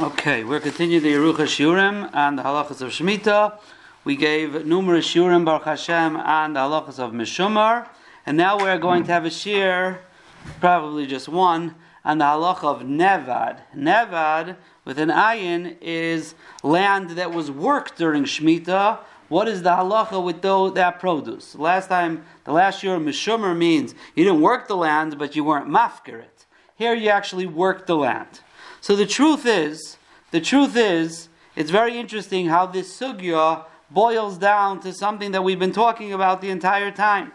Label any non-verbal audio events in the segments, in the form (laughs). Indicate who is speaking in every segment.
Speaker 1: Okay, we're continuing the Yerucha Shurim and the halachas of Shemitah. We gave numerous Shurim, Baruch Hashem, and the halachas of Mishumar. And now we're going to have a shir, probably just one, on the halacha of Nevad. Nevad, with an ayin, is land that was worked during Shemitah. What is the halacha with those, that produce? Last time, the last year, Mishumar means you didn't work the land, but you weren't mafkir it. Here you actually worked the land. So the truth is, the truth is, it's very interesting how this sugya boils down to something that we've been talking about the entire time.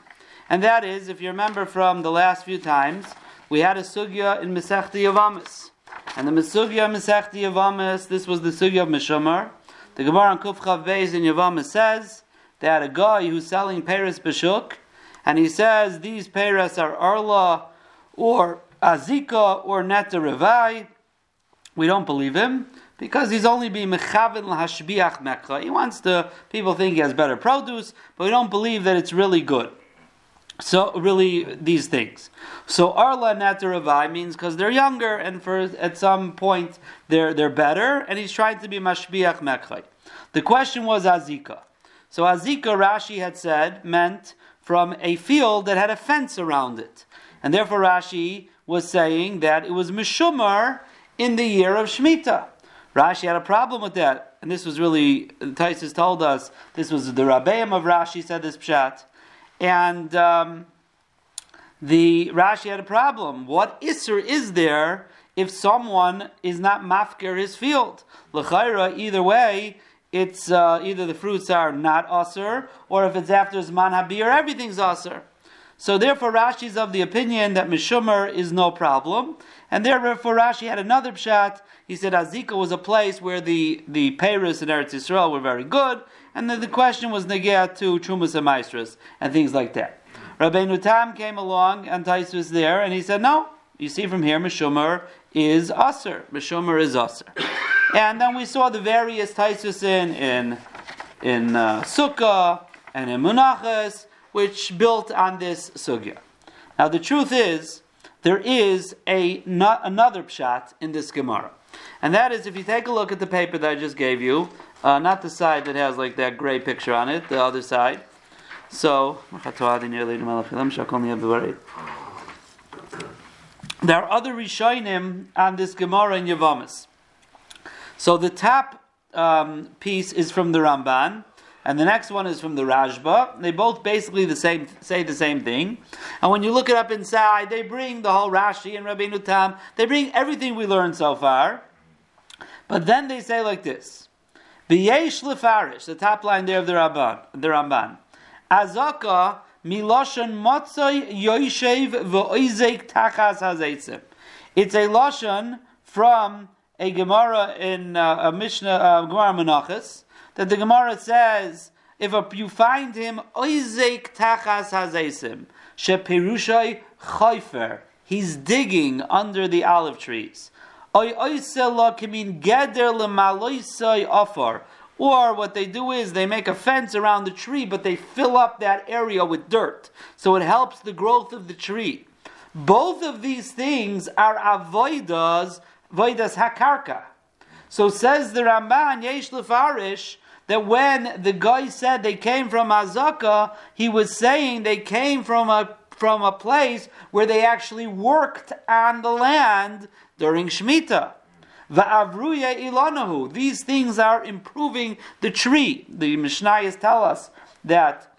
Speaker 1: And that is, if you remember from the last few times, we had a sugya in Masechti Yavamis. And the Mesugya Masechti Yavamis, this was the sugya of Mishamar. The Gemara on Kufchav Beis in Yavamis says that a guy who's selling Paris Bashuk, and he says these Paris are Arla or Azika or Neta Revai, we don't believe him because he's only being mechavin lahashbiach mekha. He wants the people think he has better produce, but we don't believe that it's really good. So really, these things. So arla nataravai means because they're younger, and for at some point they're they're better, and he's trying to be mashbiach mekha. The question was azika. So azika, Rashi had said meant from a field that had a fence around it, and therefore Rashi was saying that it was mishumar in the year of Shemitah. Rashi had a problem with that, and this was really Taisus told us this was the Rabbeim of Rashi said this pshat, and um, the Rashi had a problem. What isser is there if someone is not mafker his field? L'chayra, either way, it's uh, either the fruits are not usher, or if it's after Zman Habir, everything's usher. So therefore, Rashi is of the opinion that Mishumer is no problem, and therefore Rashi had another pshat. He said Azika was a place where the the Paris and Eretz Yisrael were very good, and then the question was negea to Trumas and Maestras and things like that. Rabbeinu Tam came along, and Tais was there, and he said, "No, you see from here, Mishumer is Aser. Mishumer is Aser." (coughs) and then we saw the various Taisus in in in uh, Sukkah and in Menachas which built on this sugya. Now, the truth is, there is a not, another pshat in this Gemara, and that is if you take a look at the paper that I just gave you, uh, not the side that has like that gray picture on it, the other side. So, there are other Rishonim on this Gemara in Yavamas. So the top um, piece is from the Ramban, and the next one is from the Rashba. They both basically the same say the same thing. And when you look it up inside, they bring the whole Rashi and Rabbeinu Tam. They bring everything we learned so far. But then they say like this: B'yesh lefarish, the top line there of the Ramban. The Ramban. Azaka miloshan motzoi yoishev v'oizek tachas hazeitzim. It's a lashon from a Gemara in uh, a Mishnah, uh, Gemara Menachos that the Gemara says, if a, you find him, oizek tachas hazeisim, sheperushai chayfer, he's digging under the olive trees. Or what they do is they make a fence around the tree, but they fill up that area with dirt. So it helps the growth of the tree. Both of these things are avoidas, voidas hakarka. So says the Ramban, Yesh Lefarish, that when the guy said they came from Azaka, he was saying they came from a from a place where they actually worked on the land during Shemitah. Va'avruya ilanahu. These things are improving the tree. The Mishnayos tell us that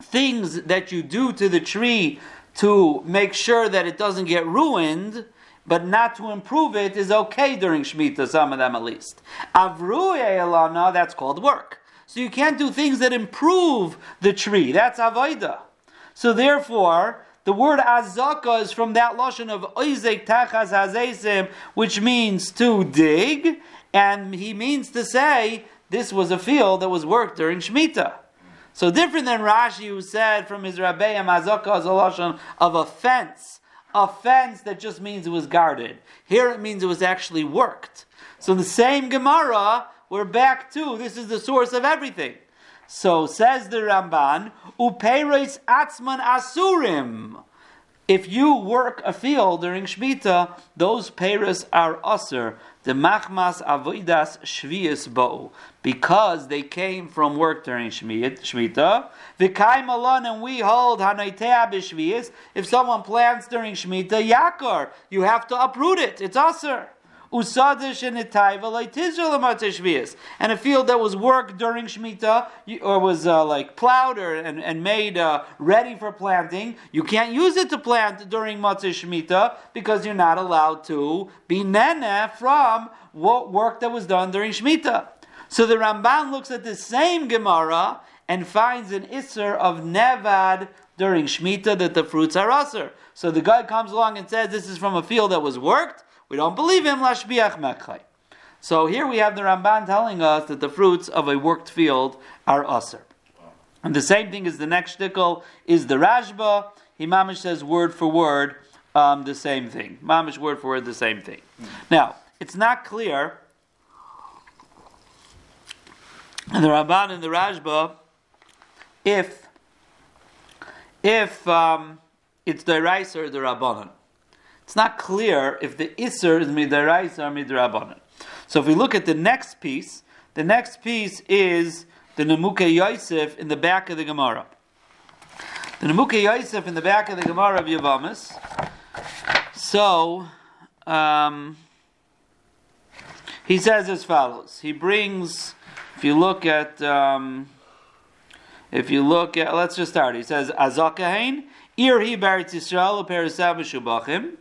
Speaker 1: things that you do to the tree to make sure that it doesn't get ruined but not to improve it is okay during Shemitah, some of them at least. Avru elana, that's called work. So you can't do things that improve the tree. That's avoida. So therefore, the word azaka is from that lashon of oizek tachas hazesim, which means to dig, and he means to say this was a field that was worked during Shemitah. So different than Rashi, who said from his Rabbeim, azaka is a lashon of offense fence a fence that just means it was guarded. Here it means it was actually worked. So the same Gemara, we're back to this is the source of everything. So says the Ramban, Upeiros atzman asurim. If you work a field during Shemitah, those peiros are usr. The machmas avoidas shvius bo'u, because they came from work during Shemitah. V'kaim alon, and we hold hanoitea b'shvius. If someone plants during Shemitah, yakar, you have to uproot it. It's usher. And a field that was worked during Shemitah or was uh, like plowed or, and, and made uh, ready for planting, you can't use it to plant during Matzah Shemitah because you're not allowed to be nene from what work that was done during Shemitah. So the Ramban looks at the same Gemara and finds an Isser of Nevad during Shemitah that the fruits are usher. So the guy comes along and says this is from a field that was worked. We don't believe him, lashbiach mekhay. So here we have the Ramban telling us that the fruits of a worked field are usr. And the same thing as the next shtickle is the Rashba. He mamish says word for word um, the same thing. Mamish word for word the same thing. Mm. Now, it's not clear. And the Ramban and the Rashba, if if um, it's the Rice or the Rabbanon. It's not clear if the Isser is Midaraisa or Midrabanan. So if we look at the next piece, the next piece is the Nemuke Yosef in the back of the Gemara. The Nemuke Yosef in the back of the Gemara of Yavamas. So, um, he says as follows. He brings, if you look at, um, if you look at, let's just start. He says, Azakahain, Ir he Baritz Yisrael, Perisav Shubachim.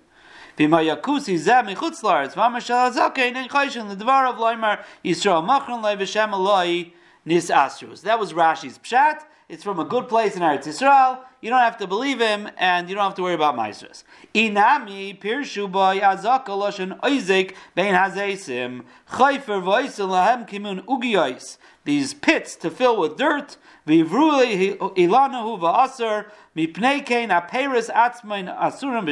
Speaker 1: V'mayakusi zeh mechutz laaretz v'amashal hazakein and chayshin l'dvar of loymar Yisrael machron loy v'shem aloi nis asrus. That was Rashi's pshat. It's from a good place in Eretz Yisrael. You don't have to believe him, and you don't have to worry about maestros. Inami pirshu boy azaka loshen oizik bein hazeisim chayfer v'oisil lahem kimun ugiyos. These pits to fill with dirt. V'ivru ilanahu v'aser Mipnei kein asurim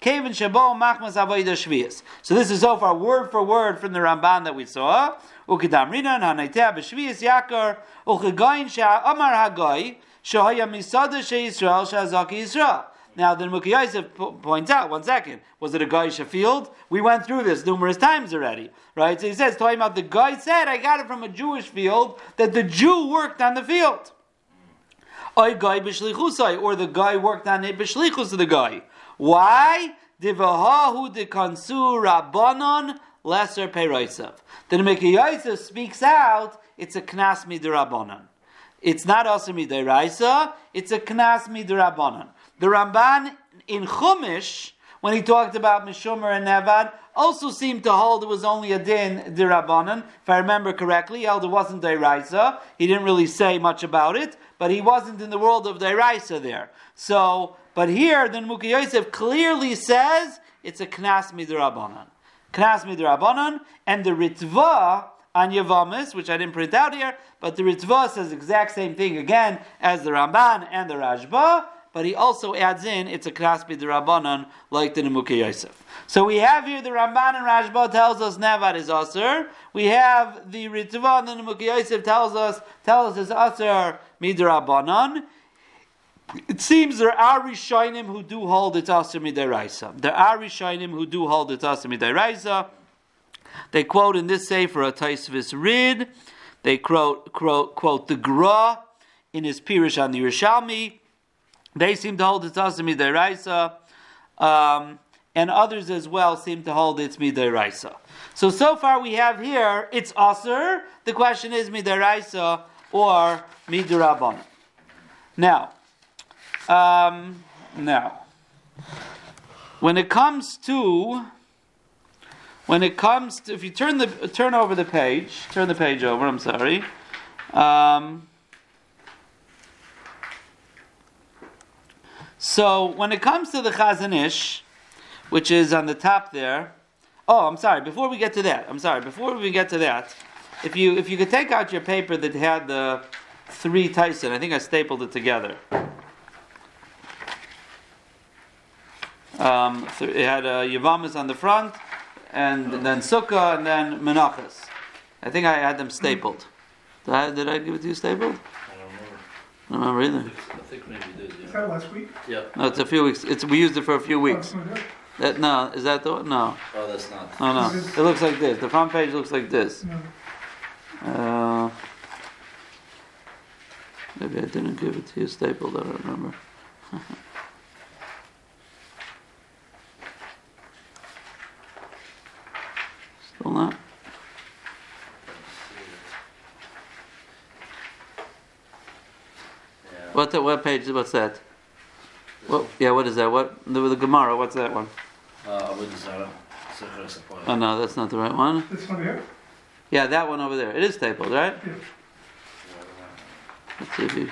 Speaker 1: kevin machmas. So this is so far word for word from the Ramban that we saw. Hanaitea yakar, hagoy, Yisrael. Now, the Muki Yosef points out, one second, was it a Goyish field? We went through this numerous times already, right? So he says, talking about the guy said, I got it from a Jewish field, that the Jew worked on the field or the guy worked on it b'shlichus of the guy. Why? Divahahu de kansu rabbanon lesser peiroisav. The Nemeki Yosef speaks out, it's a knas midirabbanon. It's not also midiraisa, it's a knas midirabbanon. The Ramban in Chumash, when he talked about Mishumer and Nevad, also seemed to hold it was only a din dirabanan. If I remember correctly, he wasn't diraisa. He didn't really say much about it but he wasn't in the world of Dairaisa there. So, but here, the Muki Yosef clearly says it's a Knas Midrabanan. Knas Midrabanan, and the Ritva on Yavamis, which I didn't print out here, but the Ritva says the exact same thing again as the Ramban and the Rashba, but he also adds in it's a Knas Midrabanan like the Nemuke Yosef. So we have here the Ramban and Rashba tells us Nevad is Aser. We have the Ritva and the Nemuke Yosef tells us tells us Aser midrabanan. It seems there are Rishonim who do hold it Aser midiraisa. There are Rishonim who do hold it Aser midiraisa. They quote in this sefer a Taisvis Rid. They quote, quote, quote the Gra in his Pirish on the Yerushalmi. They seem to hold it's Aser midiraisa. Um, and others as well seem to hold it's midiraisa. So so far we have here it's aser. The question is midiraisa or midrabon. Now, um, now, when it comes to when it comes to if you turn the turn over the page, turn the page over. I'm sorry. Um, so when it comes to the Chazon Ish, which is on the top there. Oh, I'm sorry. Before we get to that, I'm sorry. Before we get to that, if you if you could take out your paper that had the three Tyson, I think I stapled it together. Um, it had uh, Yavamas on the front, and, then Sukkah, and then Menachas. I think I had them stapled. Did I, did I give it to you stapled? I don't remember. I don't remember either.
Speaker 2: I think maybe you did. Yeah. Is that last week?
Speaker 1: Yeah. No, it's a few weeks. It's we used it for a few weeks.
Speaker 2: Oh,
Speaker 1: That no, is that the one? No,
Speaker 2: Oh, that's not.
Speaker 1: no, no. It looks like this. The front page looks like this. Uh, maybe I didn't give it to you stapled. I don't remember. (laughs) Still not.
Speaker 2: Yeah.
Speaker 1: What the what page? What's that? What? Yeah, what is that? What the, the Gemara? What's that one?
Speaker 2: Uh, with Zara. Sefer Sapphire.
Speaker 1: Oh no, that's not the right one.
Speaker 3: This one here?
Speaker 1: Yeah, that one over there. It is stapled, right?
Speaker 3: Yeah.
Speaker 1: Let's see if you.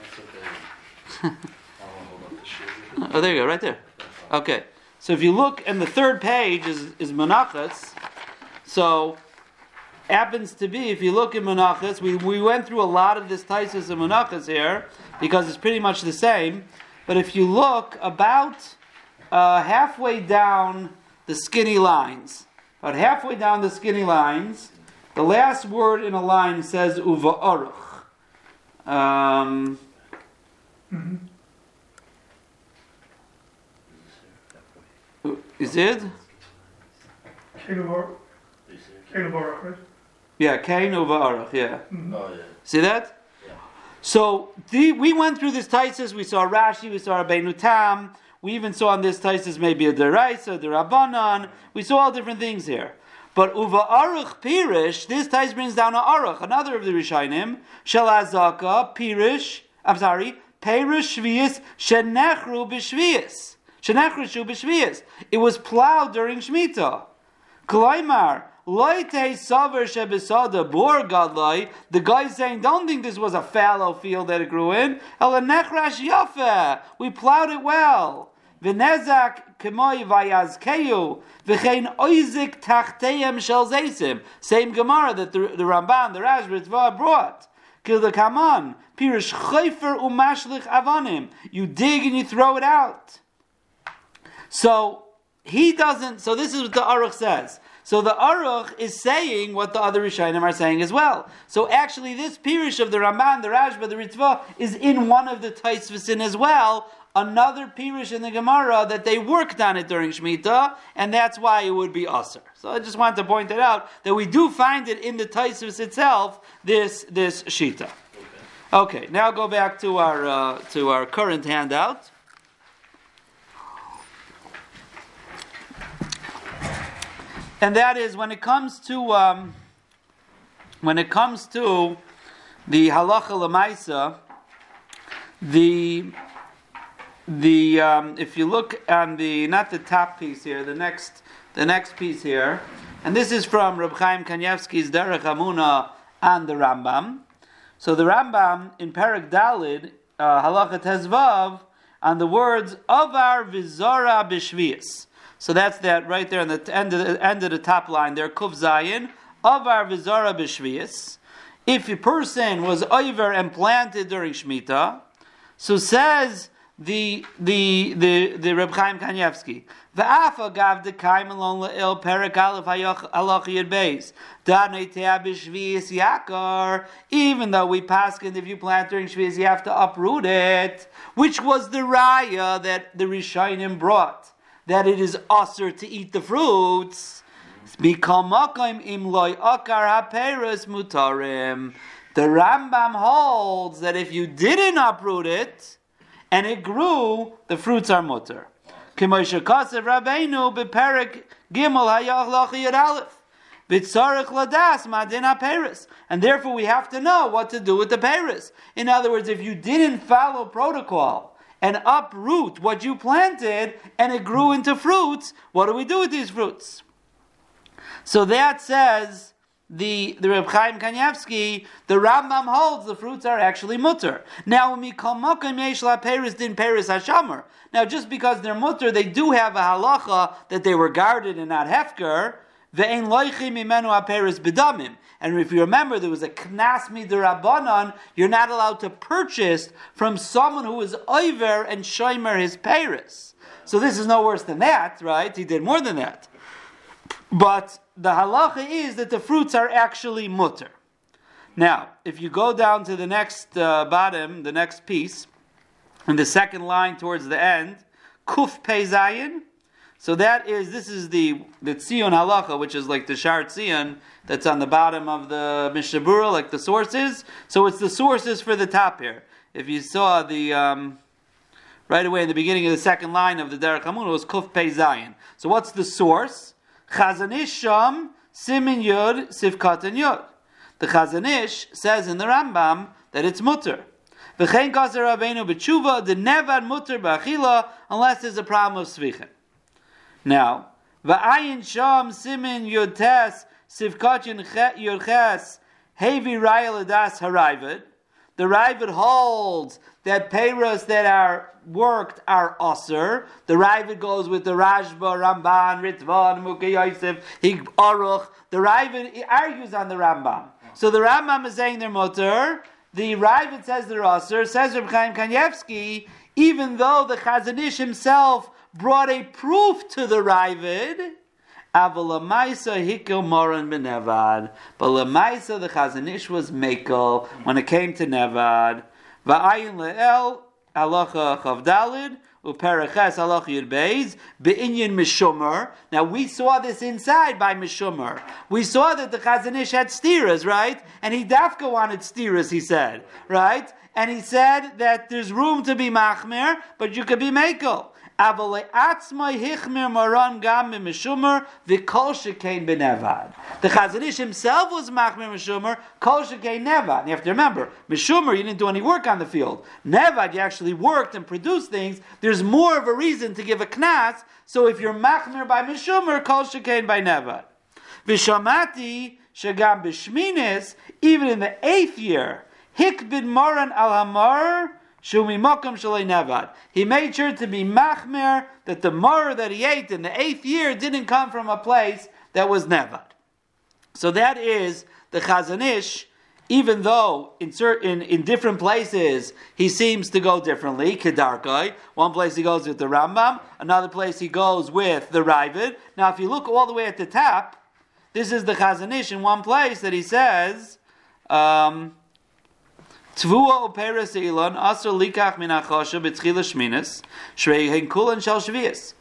Speaker 2: That's okay. I won't hold up the shoe.
Speaker 1: Oh, there you go, right there. Okay. So if you look, and the third page is is Menachas. So happens to be, if you look at Menachas, we, we went through a lot of this Taisus of Menachas here because it's pretty much the same. But if you look about uh, halfway down the skinny lines, about halfway down the skinny lines, the last word in a line says Uva Aruch. Um, is it?
Speaker 3: Caleb Bar-
Speaker 2: You see?
Speaker 3: Caleb Baruch, right?
Speaker 1: Yeah, Kain Uva Aruch, yeah. Mm.
Speaker 2: Oh, yeah.
Speaker 1: See that?
Speaker 2: Yeah.
Speaker 1: So the, we went through this Taisus. We saw Rashi. We saw Rabbeinu Tam. We even saw on this Taisus maybe a Deraisa, the Rabbanan. We saw all different things here. But Uva Aruch Pirish, this Tais brings down a Aruch, another of the Rishainim, Shel Azaka Pirish. I'm sorry, Pirish Shvius Shenechru B'Shvius. Shenechru Shu B'Shvius. It was plowed during Shemitah. Klaimar, The guy saying, Don't think this was a fallow field that it grew in. We plowed it well. V'nezak kemoi vayazkeyu, v'chein oizik tachteyem shel zeisim. Same Gemara that the, Ramban, the Rashba brought. Kil the Kaman, pirish chayfer umashlich avanim. You dig and you throw it out. So he doesn't. So this is what the Aruch says. So the Aruch is saying what the other Rishonim are saying as well. So actually, this Pirish of the Ramban, the Rashba, the Ritva is in one of the Taisvasin as well. Another Pirish in the Gemara that they worked on it during Shemitah, and that's why it would be Aser. So I just wanted to point it out that we do find it in the Taisvas itself. This this Shita. Okay, now go back to our uh, to our current handout. And that is when it comes to um, when it comes to the halacha lemaisa, the the um, if you look on the not the top piece here, the next the next piece here, and this is from Reb Chaim Kanievsky's Derech Amuna and the Rambam. So the Rambam in Perek Dalid uh, halacha tezvav on the words avar vizora b'shvius. So that's that right there on the end of the, end of the top line there, Kuf Zayin, Avar Vizara. If a person was over and planted during Shemitah, so says the the the the Reb Chaim Kanievsky. Va'afa gav de kaim alon le'il perik aleph halach yid beis. Yakar. Even though we paskin if you plant during Shvius, you have to uproot it, which was the raya that the Rishonim brought that it is usher to eat the fruits. The Rambam holds that if you didn't uproot it and it grew, the fruits are mutter. And therefore we have to know what to do with the Paris. In other words, if you didn't follow protocol and uproot what you planted and it grew into fruits, what do we do with these fruits? So that says the the Reb Chaim Kanievsky, the Rambam holds the fruits are actually mutter. Now la din peris hashamer. Now just because they're mutter, they do have a halacha that they were guarded and not hefker. Ve'en loichim imenu aperis bedamim. And if you remember, there was a knas midirabanan. You're not allowed to purchase from someone who is over and shomer his peris. So this is no worse than that, right? He did more than that. But the halacha is that the fruits are actually mutter. Now, if you go down to the next uh, bottom, the next piece, in the second line towards the end, Kuf Pei Zayin. So that is this is the the Tzion halacha, which is like the Shar Tzion that's on the bottom of the Mishnah like the sources. So it's the sources for the top here. If you saw the um, right away in the beginning of the second line of the Derech Hamun, it was Kuf Pei Zayin. So what's the source? Chazon Ish Sham Simin Yud Sivkatan Yud. The Chazon Ish says in the Rambam that it's mutter. V'chein kaser Rabbeinu b'tshuva the nevad mutter b'achila unless there's a problem of svichin. Now, v'ayin sham simin yotes sivkachin yorches hevi raya ladas harayvid. The Ravid holds that payros that are worked are osir. The Ravid goes with the Rashba, Ramban, Ritvan, Mukhe Yosef, Hig Aruch. The Ravid argues on the Rambam. So the Rambam is saying they're mutter. The Ravid says they're osir. Says Reb Chaim Kanievsky, even though the Chazon Ish himself brought a proof to the Ravid. But lamaisa the Chazon Ish was mekel when it came to nevad. Now we saw this inside by mishumer. We saw that the Chazon Ish had stiras, right? And he dafka wanted stiras, he said, right? And he said that there's room to be machmer, but you could be mekel. The Chazon Ish himself was machmir mishumer, kol shekei nevad. And you have to remember, mishumer, you didn't do any work on the field. Nevad, you actually worked and produced things. There's more of a reason to give a knas. So if you're machmir by mishumer, kol shekei by nevad. Vishamati shagam b'shminis, even in the eighth year, hik bin moran al. Shumi Shalei Nevad. He made sure to be machmer that the mor that he ate in the eighth year didn't come from a place that was Nevad. So that is the Chazon Ish, even though in, certain, in different places he seems to go differently, Kedarkai. One place he goes with the Rambam, another place he goes with the Ravid. Now, if you look all the way at the top, this is the Chazon Ish in one place that he says, um, Tvua operas ilon asur likach min achosha b'tchila shminis shreihen kulan shel shvius.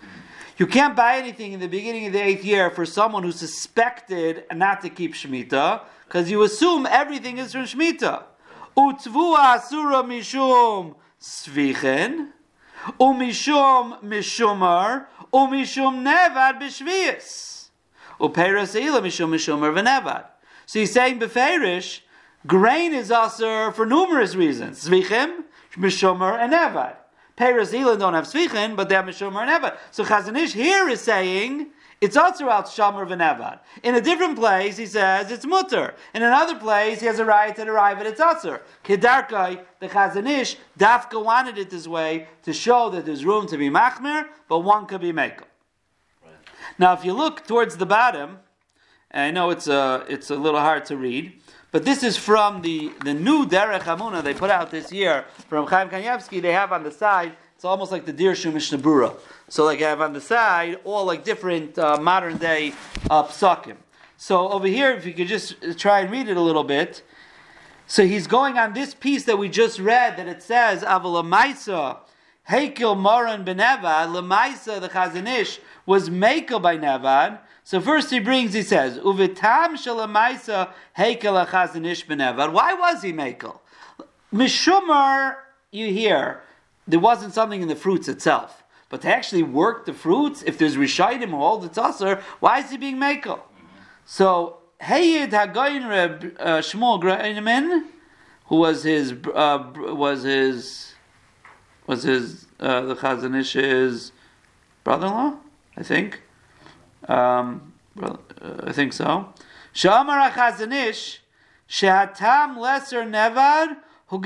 Speaker 1: You can't buy anything in the beginning of the eighth year for someone who suspected not to keep shmita because you assume everything is from shmita. Utvua asura mishum svichen umishum mishumar umishum nevad b'shvius uperas ilon mishum mishumar v'nevad. So he's saying beferish Grain is also for numerous reasons. Zvichim, Mishomer, and Evad. Peres Elon don't have Zvichim, but they have Mishomer and Evad. So Chazon Ish here is saying it's also out Shomer v'Nevad. In a different place, he says it's mutter. In another place, he has a right to arrive at its Atzer. Kedarkai, the Chazon Ish, Dafka wanted it this way to show that there's room to be Machmer, but one could be Mekel. Right. Now, if you look towards the bottom, I know it's a, it's a little hard to read. But this is from the, the new Derech Hamuna they put out this year from Chaim Kanievsky. They have on the side, it's almost like the Dirshu Mishnah Berurah. So like I have on the side all like different uh, modern day uh, psakim. So over here, if you could just try and read it a little bit. So he's going on this piece that we just read that it says Avalamaisa Hekel Moran Benevad Lamaisa the Chazon Ish was Mekel by Nevad. So first he brings, he says, Uvitam shalamaisa hekel achazanish benevad. Why was he mekel? Mishumar, you hear, there wasn't something in the fruits itself. But to actually work the fruits, if there's rishayim or all the tusser, why is he being mekel? So, Hayid Hagoyin Reb uh, Shmuel Greinaman, who was his, uh, was his, was his, uh, the Chazon Ish's brother-in-law, I think. Um, well, uh, I think so. Shamar Chazon Ish, Shehatam Lesser Nevad, the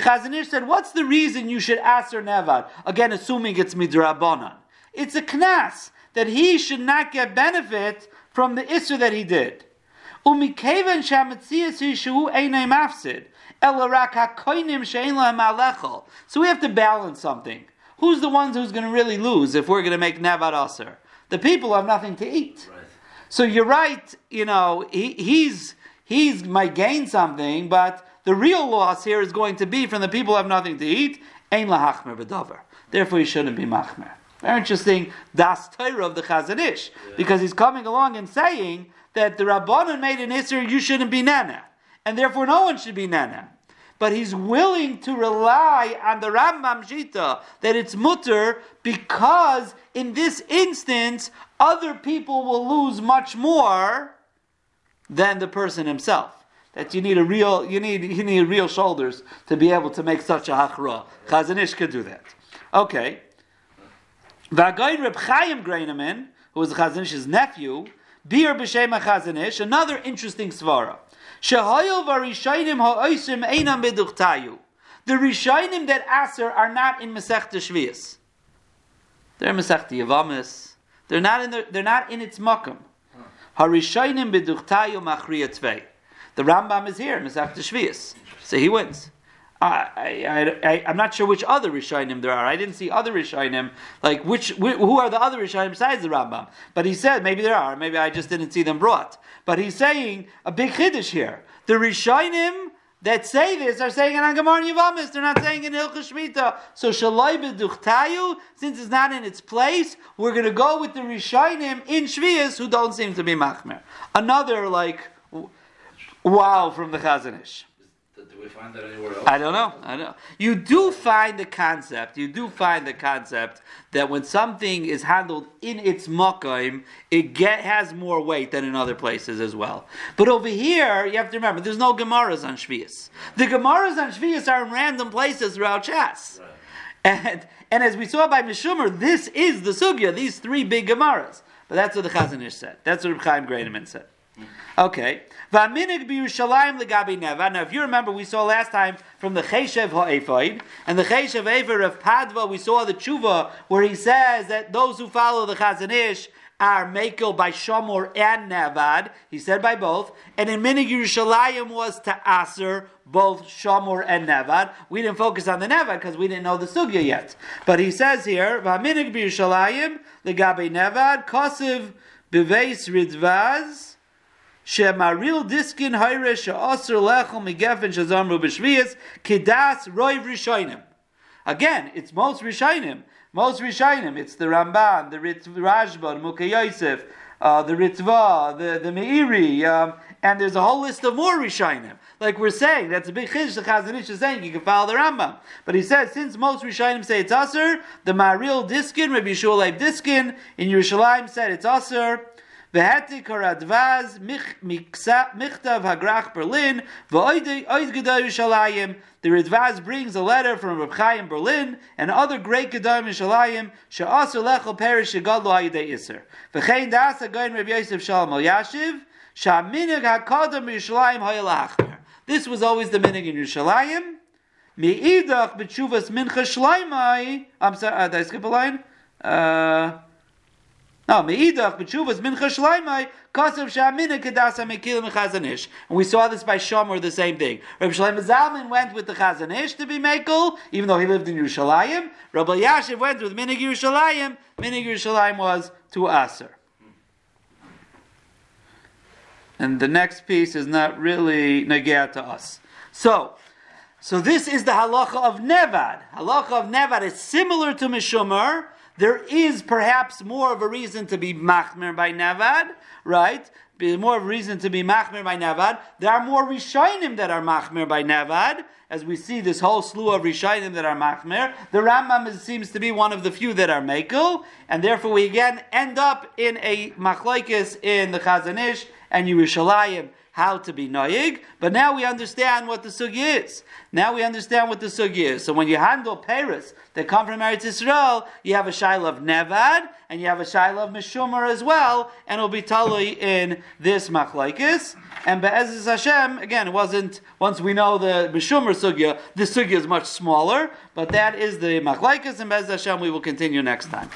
Speaker 1: Chazon Ish said, What's the reason you should ask aser nevad? Again, assuming it's midrabanan. It's a knas that he should not get benefit from the isser that he did. So we have to balance something. Who's the ones who's going to really lose if we're going to make Nevad Aser? The people have nothing to eat. Right. So you're right, you know, he, he's, he's might gain something, but the real loss here is going to be from the people who have nothing to eat, Ein lahachmer b'davar. Therefore, he shouldn't be machmer. Very interesting, das Torah of the Chazon Ish, because he's coming along and saying that the Rabbanon made an Isser, you shouldn't be nana, and therefore no one should be nana. But he's willing to rely on the Rambam Shita that it's mutter because in this instance, other people will lose much more than the person himself. That you need a real, you need, you need real shoulders to be able to make such a hachra. Chazon Ish could do that. Okay. V'agoyin Reb Chaim Greinaman, who was the Chazon Ish's nephew, Bir b'shem Chazon Ish, another interesting svara. The Rishayim that Aser are not in Masech Shvius. They're in Masech Yavamis. They're not in the, they're not in its makam. Harishayim beduchtayu machriya tvei. The Rambam is here, Masech Shvius. So he wins. I, I'm not sure which other Rishonim there are. I didn't see other Rishonim. Like, which, wh- who are the other Rishonim besides the Rambam? But he said, maybe there are. Maybe I just didn't see them brought. But he's saying a big Chiddush here. The Rishonim that say this are saying it on Gemara Yavamis. They're not saying it in Hilchah Shmita. So Shalai B'duchtayu, since it's not in its place, we're going to go with the Rishonim in Shvias who don't seem to be Machmer. Another, like, wow from the Chazon Ish.
Speaker 2: Do we find that anywhere else?
Speaker 1: I don't know. I don't know. You do find the concept. You do find the concept that when something is handled in its makaim, it get, has more weight than in other places as well. But over here, you have to remember, there's no gemaras on Shvius. The gemaras on Shvius are in random places throughout Chas.
Speaker 2: Right.
Speaker 1: And, and as we saw by Mishumer, this is the sugya, these three big gemaras. But that's what the Chazon Ish said. That's what Reb Chaim Greinaman said. Okay. Now, if you remember, we saw last time from the Cheshev ha'efoid, and the Cheshev Efer of Padva, we saw the tshuva where he says that those who follow the Chazon Ish are makel by Shomor and Nevad. He said by both. And in Minig Yerushalayim was to Aser, both Shomor and Nevad. We didn't focus on the Nevad because we didn't know the Sugya yet. But he says here, V'aminig b'Yerushalayim legabi Nevad, Kosiv b'veis ridvaz, Shemaril diskin hayre she'asr lechel migefen shazamru b'shviyas kidas roiv. Again, it's most rishonim. Most rishonim. It's the Ramban, the Rit- Mukha Yosef, uh, the Ritva, the the Meiri, um, and there's a whole list of more rishonim. Like we're saying, that's a big chiddush. The Chazon Ish is saying you can follow the Rambam, but he says since most rishonim say it's aser, the Maril diskin, Rabbi Yeshua Leib diskin in Yerushalayim said it's aser. V'hati karadvaz michtav hagrach Berlin v'oid gedar Yerushalayim. The Ridvaz brings a letter from Reb Chaim Berlin and other great gedar Yerushalayim she'aser lechel perish shegadlu ayidei iser. V'chein das hagoyin Reb Yosef Shalom Elyashiv sha'minig hakadam Yerushalayim hayalachmer. This was always the minig in Yerushalayim. Me'idach b'tshuvas mincha shleimai. I'm sorry, uh, did I skip a line? Uh, no, meidach b'tshuvas mincha shleimai kasav sha'amina kedasa mekil mechazanish. And we saw this by Shomer, the same thing. Rabbi Shlomo Zalman went with the Chazon Ish to be mekel, even though he lived in Yerushalayim. Rabbi Yashiv went with minig Yerushalayim. Minig Yerushalayim was to Aser. And the next piece is not really negea to us. So, so this is the halacha of Nevad. Halacha of Nevad is similar to Mishumer. There is perhaps more of a reason to be machmer by Nevad, right? More of a reason to be machmer by Nevad. There are more Rishonim that are machmer by Nevad, as we see this whole slew of Rishonim that are machmer. The Rambam is, seems to be one of the few that are mekel, and therefore we again end up in a machlaikis in the Chazon Ish and Yerushalayim how to be noyig, but now we understand what the sugi is. Now we understand what the sugi is. So when you handle Paris that come from Eretz Yisrael, you have a shaila of Nevad, and you have a shaila of Meshumer as well, and it'll be totally in this machlaikis. And Be'ezus Hashem, again, it wasn't, once we know the Meshumer sugya, the sugya is much smaller, but that is the machlaikis, and Be'ezus Hashem we will continue next time.